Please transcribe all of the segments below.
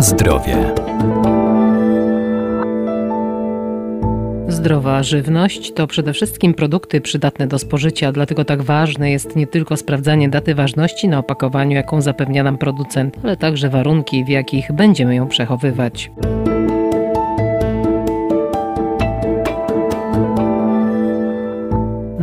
Zdrowie. Zdrowa żywność to przede wszystkim produkty przydatne do spożycia, dlatego tak ważne jest nie tylko sprawdzanie daty ważności na opakowaniu, jaką zapewnia nam producent, ale także warunki, w jakich będziemy ją przechowywać.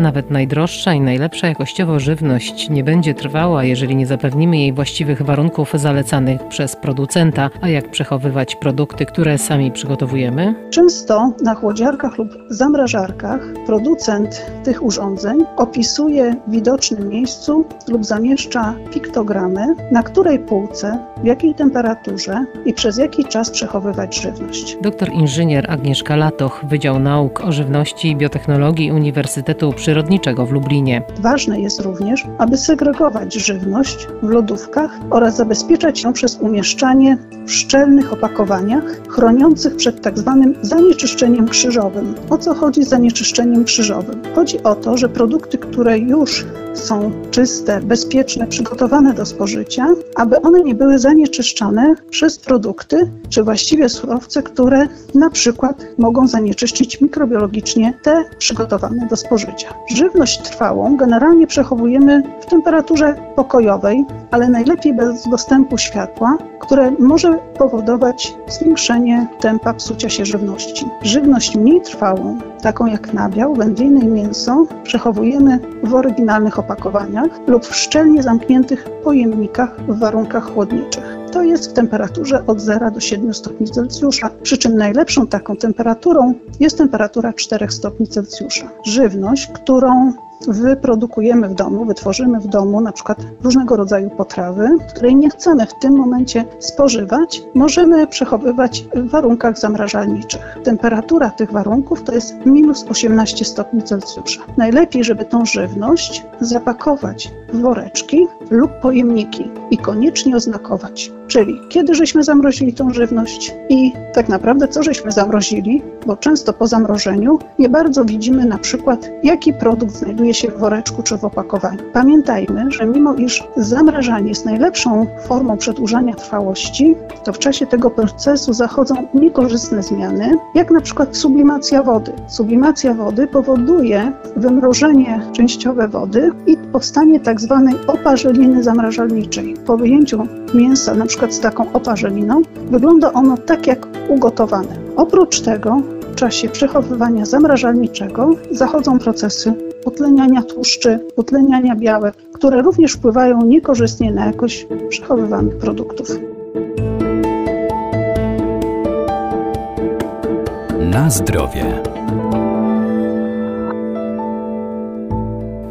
Nawet najdroższa i najlepsza jakościowo żywność nie będzie trwała, jeżeli nie zapewnimy jej właściwych warunków zalecanych przez producenta. A jak przechowywać produkty, które sami przygotowujemy? Często na chłodziarkach lub zamrażarkach producent tych urządzeń opisuje w widocznym miejscu lub zamieszcza piktogramy, na której półce, w jakiej temperaturze i przez jaki czas przechowywać żywność. Doktor inżynier Agnieszka Latoch, Wydział Nauk o Żywności i Biotechnologii Uniwersytetu Przyrodniczego w Lublinie. Ważne jest również, aby segregować żywność w lodówkach oraz zabezpieczać ją przez umieszczanie w szczelnych opakowaniach chroniących przed. Tak zanieczyszczeniem krzyżowym. O co chodzi z zanieczyszczeniem krzyżowym? Chodzi o to, że produkty, które już są czyste, bezpieczne, przygotowane do spożycia, aby one nie były zanieczyszczane przez produkty, czy właściwie surowce, które na przykład mogą zanieczyszczyć mikrobiologicznie te przygotowane do spożycia. Żywność trwałą generalnie przechowujemy w temperaturze pokojowej, ale najlepiej bez dostępu światła, które może powodować zwiększenie tempa psucia się żywności. Żywność mniej trwałą, taką jak nabiał, wędliny i mięso, przechowujemy w oryginalnych opakowaniach lub w szczelnie zamkniętych pojemnikach w warunkach chłodniczych to jest w temperaturze od 0 do 7 stopni Celsjusza. Przy czym najlepszą taką temperaturą jest temperatura 4 stopni Celsjusza. Żywność, którą wyprodukujemy w domu, wytworzymy w domu na przykład różnego rodzaju potrawy, której nie chcemy w tym momencie spożywać, możemy przechowywać w warunkach zamrażalniczych. Temperatura tych warunków to jest minus 18 stopni Celsjusza. Najlepiej, żeby tą żywność zapakować w woreczki lub pojemniki i koniecznie oznakować. Czyli kiedy żeśmy zamrozili tą żywność i tak naprawdę co żeśmy zamrozili, bo często po zamrożeniu nie bardzo widzimy na przykład jaki produkt znajduje się w woreczku czy w opakowaniu. Pamiętajmy, że mimo iż zamrażanie jest najlepszą formą przedłużania trwałości, to w czasie tego procesu zachodzą niekorzystne zmiany, jak na przykład sublimacja wody. Sublimacja wody powoduje wymrożenie częściowe wody i powstanie tak zwanej oparzeliny zamrażalniczej. Po wyjęciu mięsa przykład z taką oparzeliną, wygląda ono tak jak ugotowane. Oprócz tego w czasie przechowywania zamrażalniczego zachodzą procesy utleniania tłuszczy, utleniania białek, które również wpływają niekorzystnie na jakość przechowywanych produktów. Na zdrowie.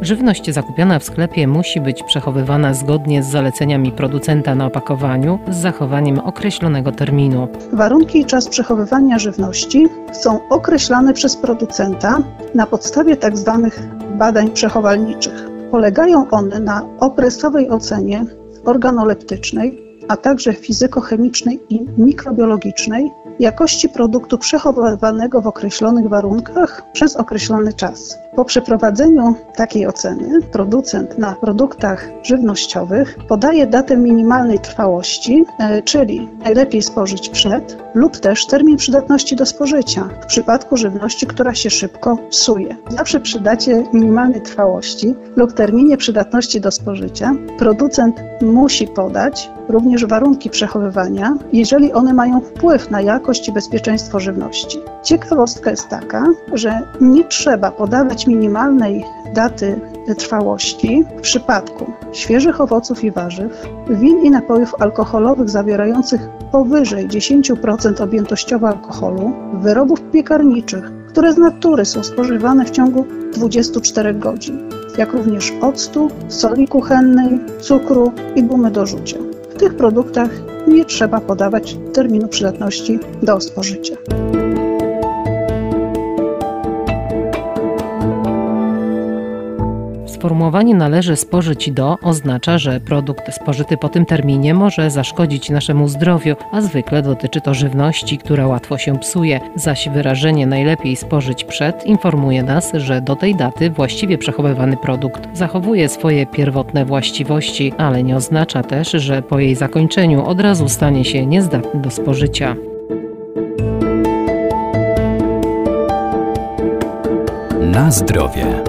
Żywność zakupiona w sklepie musi być przechowywana zgodnie z zaleceniami producenta na opakowaniu z zachowaniem określonego terminu. Warunki i czas przechowywania żywności są określane przez producenta na podstawie tzw. Badań przechowalniczych. Polegają one na okresowej ocenie organoleptycznej, a także fizykochemicznej i mikrobiologicznej jakości produktu przechowywanego w określonych warunkach przez określony czas. Po przeprowadzeniu takiej oceny producent na produktach żywnościowych podaje datę minimalnej trwałości, e, czyli najlepiej spożyć przed lub też termin przydatności do spożycia w przypadku żywności, która się szybko psuje. Zawsze przy dacie minimalnej trwałości lub terminie przydatności do spożycia producent musi podać również warunki przechowywania, jeżeli one mają wpływ na jakość i bezpieczeństwo żywności. Ciekawostka jest taka, że nie trzeba podawać minimalnej daty trwałości w przypadku świeżych owoców i warzyw, win i napojów alkoholowych zawierających powyżej 10% objętościowo alkoholu, wyrobów piekarniczych, które z natury są spożywane w ciągu 24 godzin, jak również octu, soli kuchennej, cukru i gumy do rzucia. Tych produktach nie trzeba podawać terminu przydatności do spożycia. Sformułowanie należy spożyć do oznacza, że produkt spożyty po tym terminie może zaszkodzić naszemu zdrowiu, a zwykle dotyczy to żywności, która łatwo się psuje. Zaś wyrażenie najlepiej spożyć przed informuje nas, że do tej daty właściwie przechowywany produkt zachowuje swoje pierwotne właściwości, ale nie oznacza też, że po jej zakończeniu od razu stanie się niezdatny do spożycia. Na zdrowie.